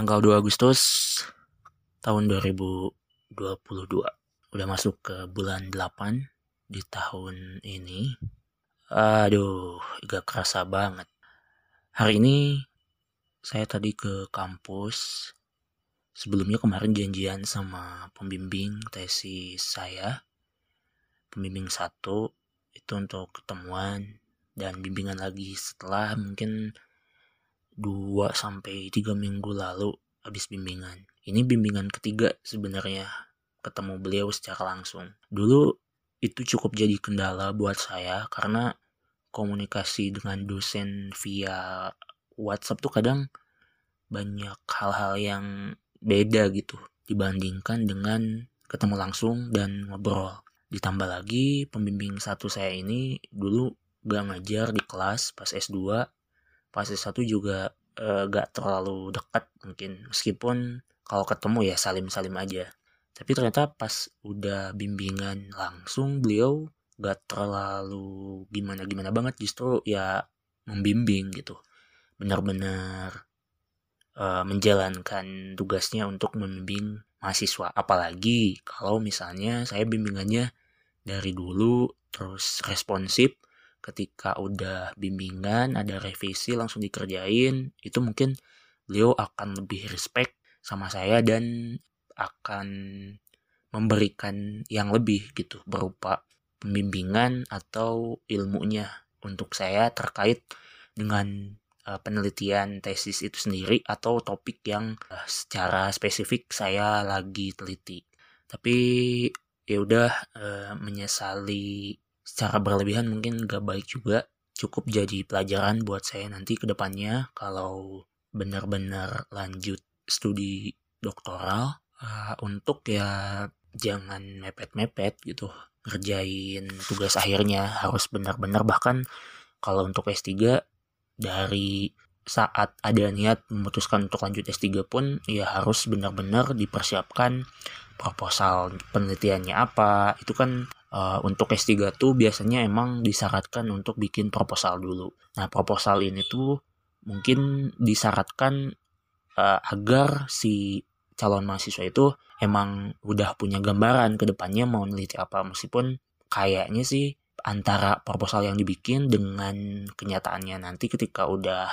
tanggal 2 Agustus tahun 2022. Udah masuk ke bulan 8 di tahun ini. Aduh, gak kerasa banget. Hari ini saya tadi ke kampus. Sebelumnya kemarin janjian sama pembimbing tesis saya. Pembimbing satu itu untuk ketemuan dan bimbingan lagi setelah mungkin 2 sampai 3 minggu lalu habis bimbingan. Ini bimbingan ketiga sebenarnya ketemu beliau secara langsung. Dulu itu cukup jadi kendala buat saya karena komunikasi dengan dosen via WhatsApp tuh kadang banyak hal-hal yang beda gitu dibandingkan dengan ketemu langsung dan ngobrol. Ditambah lagi pembimbing satu saya ini dulu gak ngajar di kelas pas S2 fase 1 juga uh, gak terlalu dekat mungkin. Meskipun kalau ketemu ya salim-salim aja. Tapi ternyata pas udah bimbingan langsung beliau gak terlalu gimana-gimana banget. Justru ya membimbing gitu. Benar-benar uh, menjalankan tugasnya untuk membimbing mahasiswa. Apalagi kalau misalnya saya bimbingannya dari dulu terus responsif ketika udah bimbingan ada revisi langsung dikerjain itu mungkin beliau akan lebih respect sama saya dan akan memberikan yang lebih gitu berupa pembimbingan atau ilmunya untuk saya terkait dengan uh, penelitian tesis itu sendiri atau topik yang uh, secara spesifik saya lagi teliti. Tapi ya udah uh, menyesali secara berlebihan mungkin gak baik juga. Cukup jadi pelajaran buat saya nanti ke depannya kalau benar-benar lanjut studi doktoral uh, untuk ya jangan mepet-mepet gitu ngerjain tugas akhirnya harus benar-benar. Bahkan kalau untuk S3 dari saat ada niat memutuskan untuk lanjut S3 pun ya harus benar-benar dipersiapkan proposal penelitiannya apa itu kan uh, untuk S3 tuh biasanya emang disyaratkan untuk bikin proposal dulu. Nah, proposal ini tuh mungkin disyaratkan uh, agar si calon mahasiswa itu emang udah punya gambaran ke depannya mau neliti apa meskipun kayaknya sih antara proposal yang dibikin dengan kenyataannya nanti ketika udah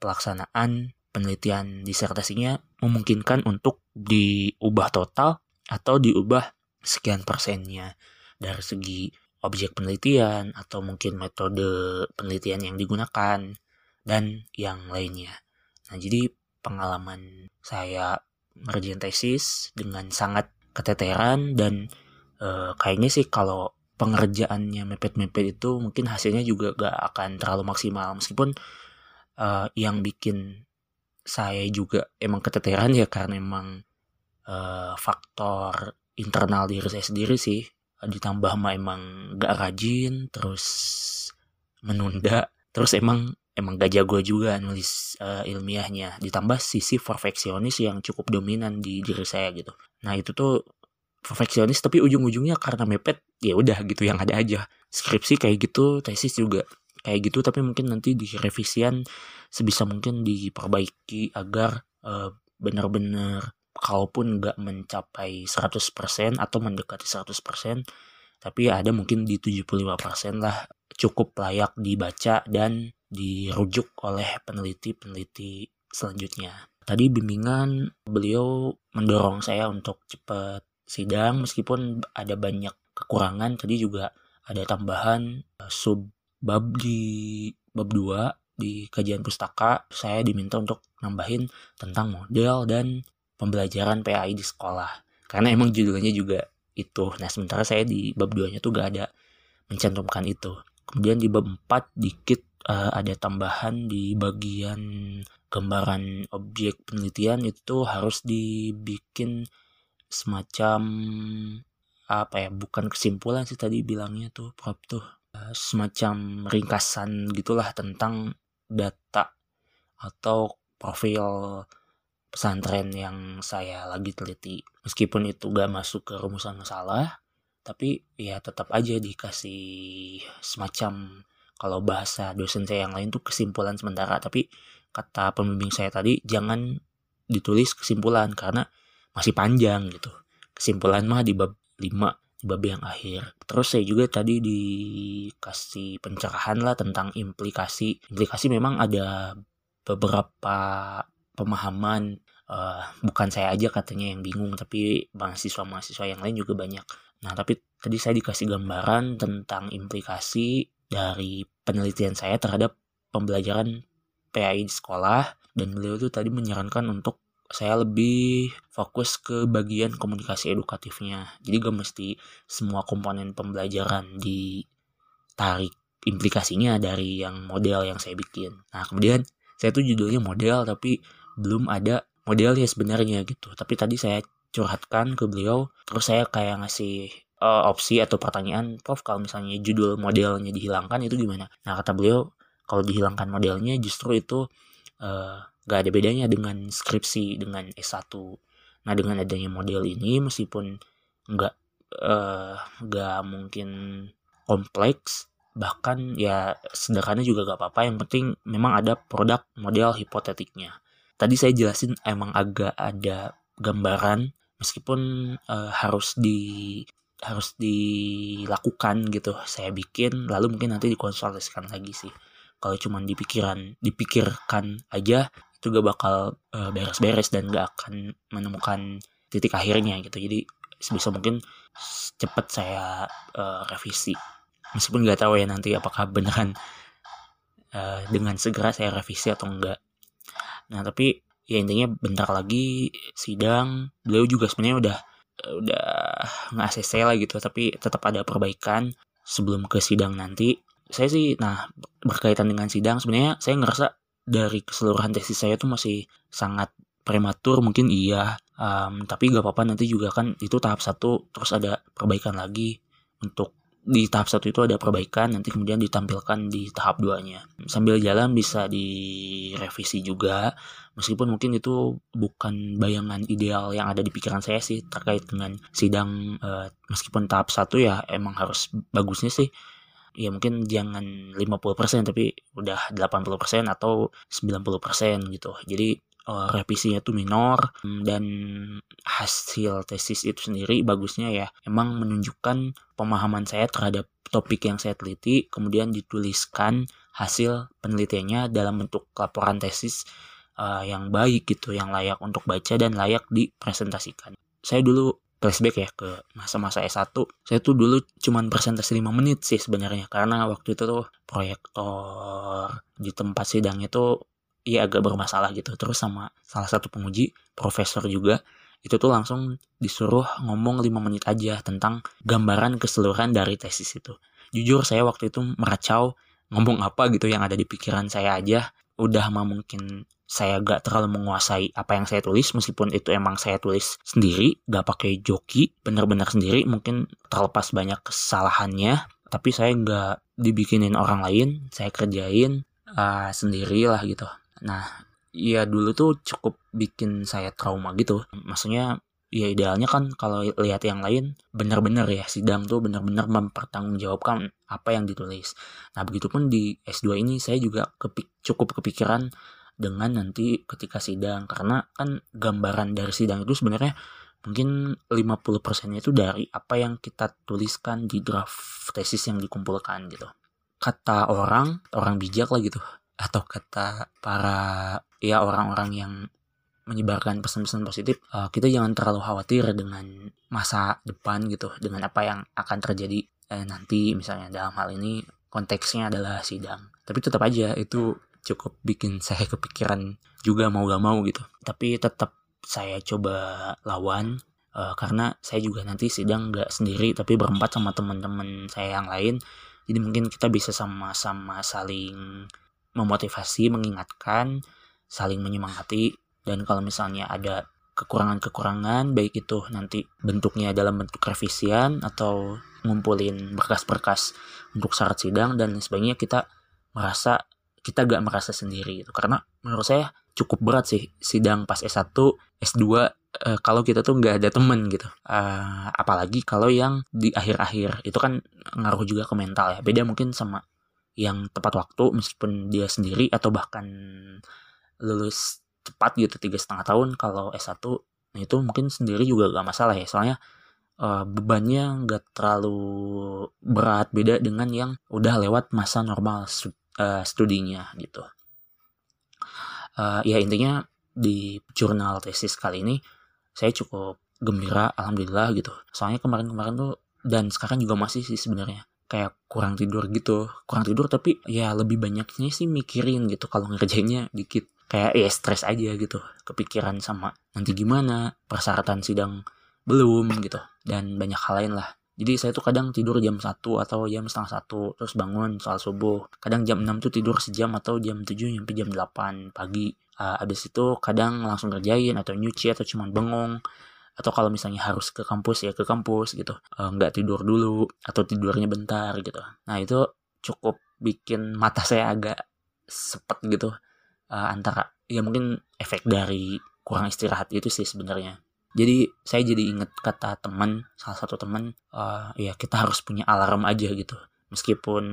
pelaksanaan penelitian disertasinya memungkinkan untuk diubah total atau diubah sekian persennya dari segi objek penelitian atau mungkin metode penelitian yang digunakan dan yang lainnya. Nah, jadi pengalaman saya ngerjain tesis dengan sangat keteteran dan e, kayaknya sih kalau pengerjaannya mepet-mepet itu mungkin hasilnya juga gak akan terlalu maksimal meskipun e, yang bikin saya juga emang keteteran ya karena emang e, faktor internal diri saya sendiri sih. Ditambah mah emang gak rajin terus menunda terus emang emang gak jago juga nulis uh, ilmiahnya. Ditambah sisi perfeksionis yang cukup dominan di diri saya gitu. Nah itu tuh perfeksionis tapi ujung-ujungnya karena mepet ya udah gitu yang ada aja. Skripsi kayak gitu tesis juga kayak gitu tapi mungkin nanti di revisian sebisa mungkin diperbaiki agar uh, benar-benar kalaupun nggak mencapai 100% atau mendekati 100% tapi ada mungkin di 75% lah cukup layak dibaca dan dirujuk oleh peneliti-peneliti selanjutnya. Tadi bimbingan beliau mendorong saya untuk cepat sidang meskipun ada banyak kekurangan tadi juga ada tambahan eh, sub bab di bab 2 di kajian pustaka saya diminta untuk nambahin tentang model dan pembelajaran PAI di sekolah. Karena emang judulnya juga itu. Nah, sementara saya di bab 2-nya tuh gak ada mencantumkan itu. Kemudian di bab 4 dikit uh, ada tambahan di bagian gambaran objek penelitian itu harus dibikin semacam apa ya bukan kesimpulan sih tadi bilangnya tuh prop tuh uh, semacam ringkasan gitulah tentang data atau profil pesantren yang saya lagi teliti. Meskipun itu gak masuk ke rumusan masalah, tapi ya tetap aja dikasih semacam kalau bahasa dosen saya yang lain tuh kesimpulan sementara. Tapi kata pembimbing saya tadi jangan ditulis kesimpulan karena masih panjang gitu kesimpulan mah di bab 5 di bab yang akhir terus saya juga tadi dikasih pencerahan lah tentang implikasi implikasi memang ada beberapa pemahaman uh, bukan saya aja katanya yang bingung tapi mahasiswa-mahasiswa yang lain juga banyak nah tapi tadi saya dikasih gambaran tentang implikasi dari penelitian saya terhadap pembelajaran PAI di sekolah dan beliau tuh tadi menyarankan untuk saya lebih fokus ke bagian komunikasi edukatifnya. Jadi gak mesti semua komponen pembelajaran ditarik implikasinya dari yang model yang saya bikin. Nah kemudian saya tuh judulnya model tapi belum ada modelnya sebenarnya gitu. Tapi tadi saya curhatkan ke beliau, terus saya kayak ngasih uh, opsi atau pertanyaan, Prof kalau misalnya judul modelnya dihilangkan itu gimana? Nah kata beliau kalau dihilangkan modelnya justru itu uh, gak ada bedanya dengan skripsi dengan S1 nah dengan adanya model ini meskipun nggak uh, nggak mungkin kompleks bahkan ya sederhana juga gak apa-apa yang penting memang ada produk model hipotetiknya tadi saya jelasin emang agak ada gambaran meskipun uh, harus di harus dilakukan gitu saya bikin lalu mungkin nanti dikonsultasikan lagi sih. Kalau cuma dipikiran dipikirkan aja itu gak bakal uh, beres-beres dan gak akan menemukan titik akhirnya gitu. Jadi sebisa mungkin cepat saya uh, revisi. Meskipun nggak tahu ya nanti apakah beneran uh, dengan segera saya revisi atau enggak nah tapi ya intinya bentar lagi sidang. Beliau juga sebenarnya udah udah nggak ACC lah gitu tapi tetap ada perbaikan sebelum ke sidang nanti. Saya sih nah berkaitan dengan sidang sebenarnya saya ngerasa dari keseluruhan tesis saya tuh masih sangat prematur. Mungkin iya um, tapi gak apa-apa nanti juga kan itu tahap satu terus ada perbaikan lagi untuk di tahap satu itu ada perbaikan nanti kemudian ditampilkan di tahap duanya sambil jalan bisa direvisi juga meskipun mungkin itu bukan bayangan ideal yang ada di pikiran saya sih terkait dengan sidang uh, meskipun tahap satu ya emang harus bagusnya sih ya mungkin jangan 50% tapi udah 80% atau 90% gitu. Jadi uh, revisinya tuh minor dan hasil tesis itu sendiri bagusnya ya emang menunjukkan pemahaman saya terhadap topik yang saya teliti kemudian dituliskan hasil penelitiannya dalam bentuk laporan tesis uh, yang baik gitu yang layak untuk baca dan layak dipresentasikan. Saya dulu flashback ya ke masa-masa S1 saya tuh dulu cuman presentasi 5 menit sih sebenarnya karena waktu itu tuh proyektor di tempat sidang itu ya agak bermasalah gitu. Terus sama salah satu penguji profesor juga itu tuh langsung disuruh ngomong 5 menit aja tentang gambaran keseluruhan dari tesis itu. Jujur saya waktu itu meracau ngomong apa gitu yang ada di pikiran saya aja. Udah mah mungkin saya gak terlalu menguasai apa yang saya tulis meskipun itu emang saya tulis sendiri gak pakai joki benar-benar sendiri mungkin terlepas banyak kesalahannya. Tapi saya gak dibikinin orang lain saya kerjain uh, sendiri lah gitu nah ya dulu tuh cukup bikin saya trauma gitu maksudnya ya idealnya kan kalau lihat yang lain benar-benar ya sidang tuh benar-benar mempertanggungjawabkan apa yang ditulis. Nah begitupun di S2 ini saya juga kepik cukup kepikiran dengan nanti ketika sidang karena kan gambaran dari sidang itu sebenarnya mungkin 50% itu dari apa yang kita tuliskan di draft tesis yang dikumpulkan gitu. Kata orang, orang bijak lah gitu atau kata para ya orang-orang yang menyebarkan pesan-pesan positif, uh, kita jangan terlalu khawatir dengan masa depan gitu, dengan apa yang akan terjadi eh, nanti misalnya dalam hal ini konteksnya adalah sidang. Tapi tetap aja itu cukup bikin saya kepikiran juga mau gak mau gitu tapi tetap saya coba lawan uh, karena saya juga nanti sidang gak sendiri tapi berempat sama teman-teman saya yang lain jadi mungkin kita bisa sama-sama saling memotivasi mengingatkan saling menyemangati. Dan kalau misalnya ada kekurangan-kekurangan baik itu nanti bentuknya dalam bentuk revisian atau ngumpulin berkas-berkas untuk syarat sidang dan sebagainya kita merasa kita gak merasa sendiri gitu. Karena menurut saya cukup berat sih sidang pas S1 S2 uh, kalau kita tuh nggak ada temen gitu. Uh, apalagi kalau yang di akhir-akhir itu kan ngaruh juga ke mental ya. Beda mungkin sama yang tepat waktu meskipun dia sendiri atau bahkan lulus cepat gitu tiga setengah tahun kalau S1 nah itu mungkin sendiri juga gak masalah ya. Soalnya uh, bebannya nggak terlalu berat beda dengan yang udah lewat masa normal uh, studinya gitu. Uh, ya intinya di jurnal tesis kali ini saya cukup gembira alhamdulillah gitu. Soalnya kemarin-kemarin tuh dan sekarang juga masih sih sebenarnya kayak kurang tidur gitu. Kurang tidur tapi ya lebih banyaknya sih mikirin gitu kalau ngerjainnya dikit. Kayak ya stres aja gitu. Kepikiran sama nanti gimana persyaratan sidang belum gitu. Dan banyak hal lain lah. Jadi saya tuh kadang tidur jam 1 atau jam setengah satu terus bangun soal subuh. Kadang jam 6 tuh tidur sejam atau jam 7 sampai jam 8 pagi. Uh, abis itu kadang langsung kerjain atau nyuci atau cuman bengong atau kalau misalnya harus ke kampus ya ke kampus gitu. Uh, nggak tidur dulu atau tidurnya bentar gitu. Nah itu cukup bikin mata saya agak sepet gitu. Uh, antara ya mungkin efek dari kurang istirahat itu sih sebenarnya. Jadi saya jadi inget kata teman salah satu teman uh, ya kita harus punya alarm aja gitu. Meskipun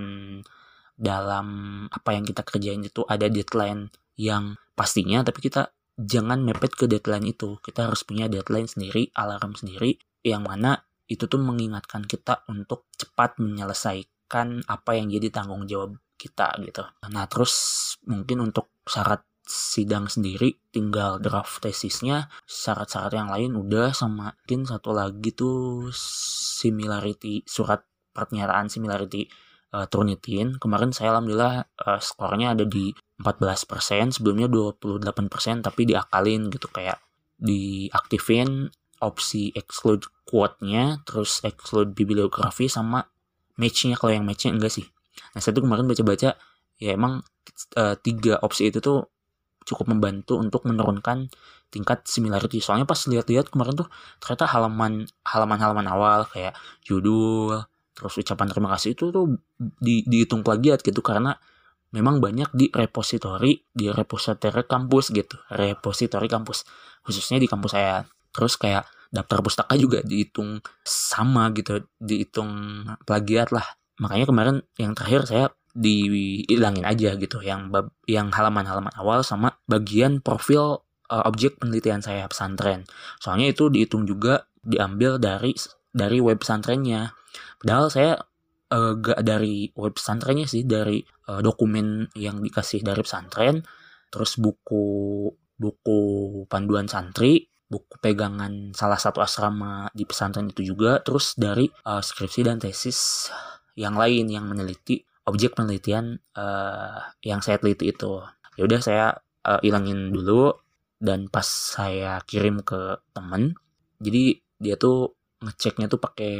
dalam apa yang kita kerjain itu ada deadline yang pastinya tapi kita jangan mepet ke deadline itu. Kita harus punya deadline sendiri, alarm sendiri, yang mana itu tuh mengingatkan kita untuk cepat menyelesaikan apa yang jadi tanggung jawab kita gitu. Nah terus mungkin untuk syarat sidang sendiri tinggal draft tesisnya syarat-syarat yang lain udah sama mungkin satu lagi tuh similarity surat pernyataan similarity uh, Turnitin kemarin saya alhamdulillah uh, skornya ada di 14%, sebelumnya 28%, tapi diakalin gitu kayak diaktifin opsi exclude quote-nya, terus exclude bibliografi sama match-nya kalau yang match-nya enggak sih. Nah, saya tuh kemarin baca-baca ya emang uh, tiga opsi itu tuh cukup membantu untuk menurunkan tingkat similarity. Soalnya pas lihat-lihat kemarin tuh ternyata halaman halaman-halaman awal kayak judul, terus ucapan terima kasih itu tuh di, dihitung plagiat gitu karena memang banyak di repository di repository kampus gitu repository kampus khususnya di kampus saya. Terus kayak daftar pustaka juga dihitung sama gitu dihitung plagiat lah. Makanya kemarin yang terakhir saya dihilangin aja gitu yang bab yang halaman-halaman awal sama bagian profil uh, objek penelitian saya pesantren. Soalnya itu dihitung juga diambil dari dari web pesantrennya padahal saya uh, gak dari web pesantrennya sih dari uh, dokumen yang dikasih dari pesantren terus buku buku panduan santri buku pegangan salah satu asrama di pesantren itu juga terus dari uh, skripsi dan tesis yang lain yang meneliti objek penelitian uh, yang saya teliti itu. Ya udah saya uh, dulu dan pas saya kirim ke temen jadi dia tuh ngeceknya tuh pakai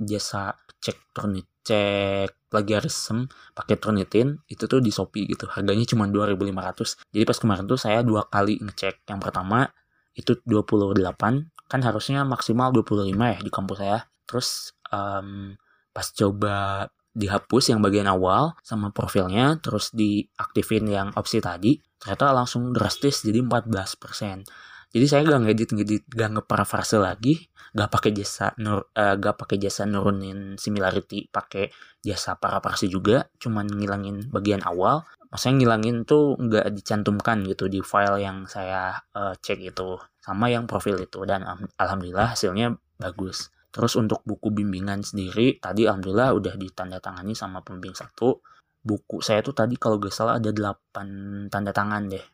jasa cek turnit cek plagiarism pakai Turnitin itu tuh di Shopee gitu. Harganya cuma 2500 jadi pas kemarin tuh saya dua kali ngecek. Yang pertama itu 28 kan harusnya maksimal 25 ya di kampus saya. Terus um, pas coba dihapus yang bagian awal sama profilnya terus diaktifin yang opsi tadi ternyata langsung drastis jadi 14% jadi saya gak ngedit ngedit gak ngeparafrase lagi gak pakai jasa nur uh, gak pakai jasa nurunin similarity pakai jasa paraparsi juga cuman ngilangin bagian awal. Maksudnya ngilangin tuh nggak dicantumkan gitu di file yang saya uh, cek itu sama yang profil itu dan alhamdulillah hasilnya bagus. Terus untuk buku bimbingan sendiri tadi alhamdulillah udah ditandatangani sama pembimbing satu. Buku saya tuh tadi kalau gak salah ada 8 tanda tangan deh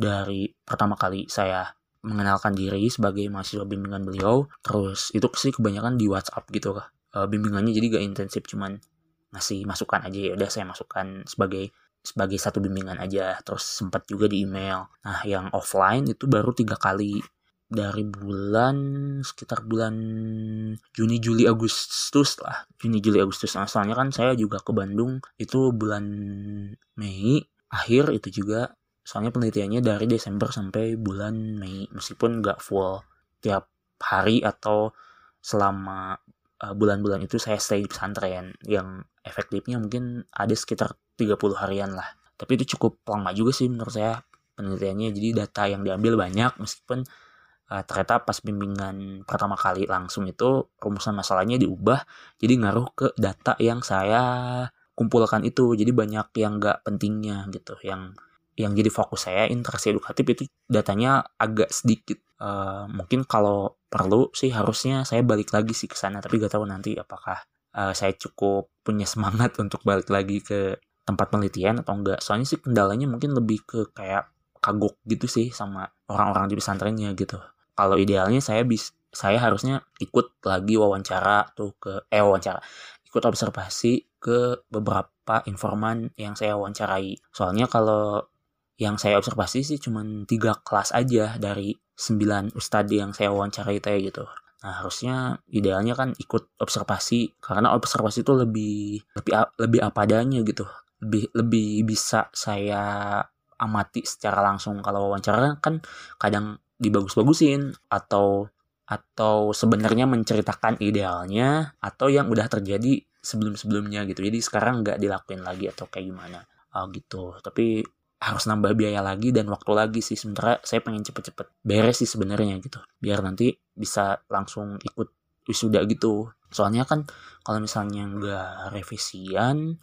dari pertama kali saya mengenalkan diri sebagai mahasiswa bimbingan beliau. Terus itu sih kebanyakan di WhatsApp gitu kah e, bimbingannya jadi gak intensif cuman ngasih masukan aja. Ya udah saya masukkan sebagai sebagai satu bimbingan aja. Terus sempat juga di email. Nah yang offline itu baru tiga kali. Dari bulan sekitar bulan Juni Juli Agustus lah. Juni Juli Agustus. Nah kan saya juga ke Bandung itu bulan Mei. Akhir itu juga soalnya penelitiannya dari Desember sampai bulan Mei meskipun nggak full tiap hari atau selama uh, bulan-bulan itu saya stay di pesantren yang efektifnya mungkin ada sekitar 30 harian lah. Tapi itu cukup lama juga sih menurut saya penelitiannya jadi data yang diambil banyak meskipun uh, ternyata pas bimbingan pertama kali langsung itu rumusan masalahnya diubah jadi ngaruh ke data yang saya kumpulkan itu. Jadi banyak yang nggak pentingnya gitu yang yang jadi fokus saya interaksi edukatif itu datanya agak sedikit. Uh, mungkin kalau perlu sih harusnya saya balik lagi sih ke sana tapi gak tahu nanti apakah uh, saya cukup punya semangat untuk balik lagi ke tempat penelitian atau enggak soalnya sih kendalanya mungkin lebih ke kayak kagok gitu sih sama orang-orang di pesantrennya gitu. Kalau idealnya saya bis saya harusnya ikut lagi wawancara tuh ke eh wawancara ikut observasi ke beberapa informan yang saya wawancarai. Soalnya kalau yang saya observasi sih cuma tiga kelas aja dari sembilan ustadz yang saya wawancarai teh gitu Nah, harusnya idealnya kan ikut observasi karena observasi itu lebih lebih lebih apa adanya gitu. Lebih lebih bisa saya amati secara langsung kalau wawancara kan kadang dibagus-bagusin atau atau sebenarnya menceritakan idealnya atau yang udah terjadi sebelum-sebelumnya gitu. Jadi sekarang nggak dilakuin lagi atau kayak gimana. Oh, gitu. Tapi harus nambah biaya lagi dan waktu lagi sih sementara saya pengen cepet-cepet beres sih sebenarnya gitu. Biar nanti bisa langsung ikut wisuda gitu. Soalnya kan kalau misalnya nggak revisian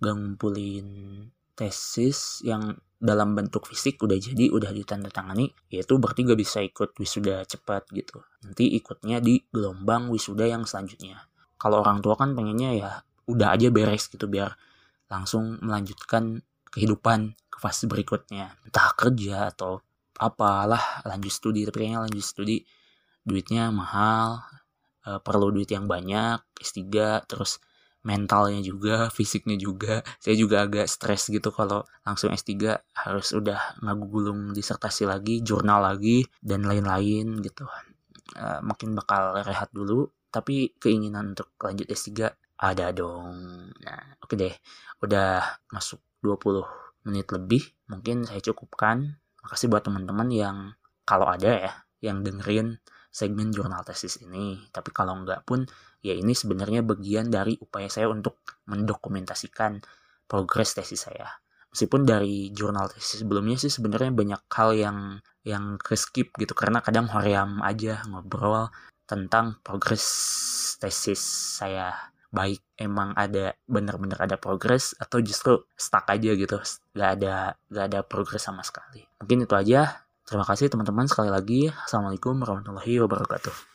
nggak ngumpulin tesis yang dalam bentuk fisik udah jadi udah ditandatangani yaitu berarti gak bisa ikut wisuda cepat gitu. Nanti ikutnya di gelombang wisuda yang selanjutnya. Kalau orang tua kan pengennya ya udah aja beres gitu biar langsung melanjutkan kehidupan ke fase berikutnya entah kerja atau apalah lanjut studi tapi kayaknya lanjut studi duitnya mahal e, perlu duit yang banyak S3 terus mentalnya juga, fisiknya juga. Saya juga agak stres gitu kalau langsung S3 harus udah ngagulung disertasi lagi, jurnal lagi, dan lain-lain gitu. Uh, mungkin bakal rehat dulu, tapi keinginan untuk lanjut S3 ada dong. Nah, oke okay deh. Udah masuk 20 menit lebih, mungkin saya cukupkan. Makasih buat teman-teman yang kalau ada ya, yang dengerin segmen jurnal tesis ini. Tapi kalau enggak pun, ya ini sebenarnya bagian dari upaya saya untuk mendokumentasikan progres tesis saya. Meskipun dari jurnal tesis sebelumnya sih sebenarnya banyak hal yang yang ke skip gitu karena kadang hoream aja ngobrol tentang progres tesis saya baik emang ada bener-bener ada progres atau justru stuck aja gitu. Gak ada gak ada progres sama sekali. Mungkin itu aja. Terima kasih teman-teman sekali lagi. Assalamualaikum warahmatullahi wabarakatuh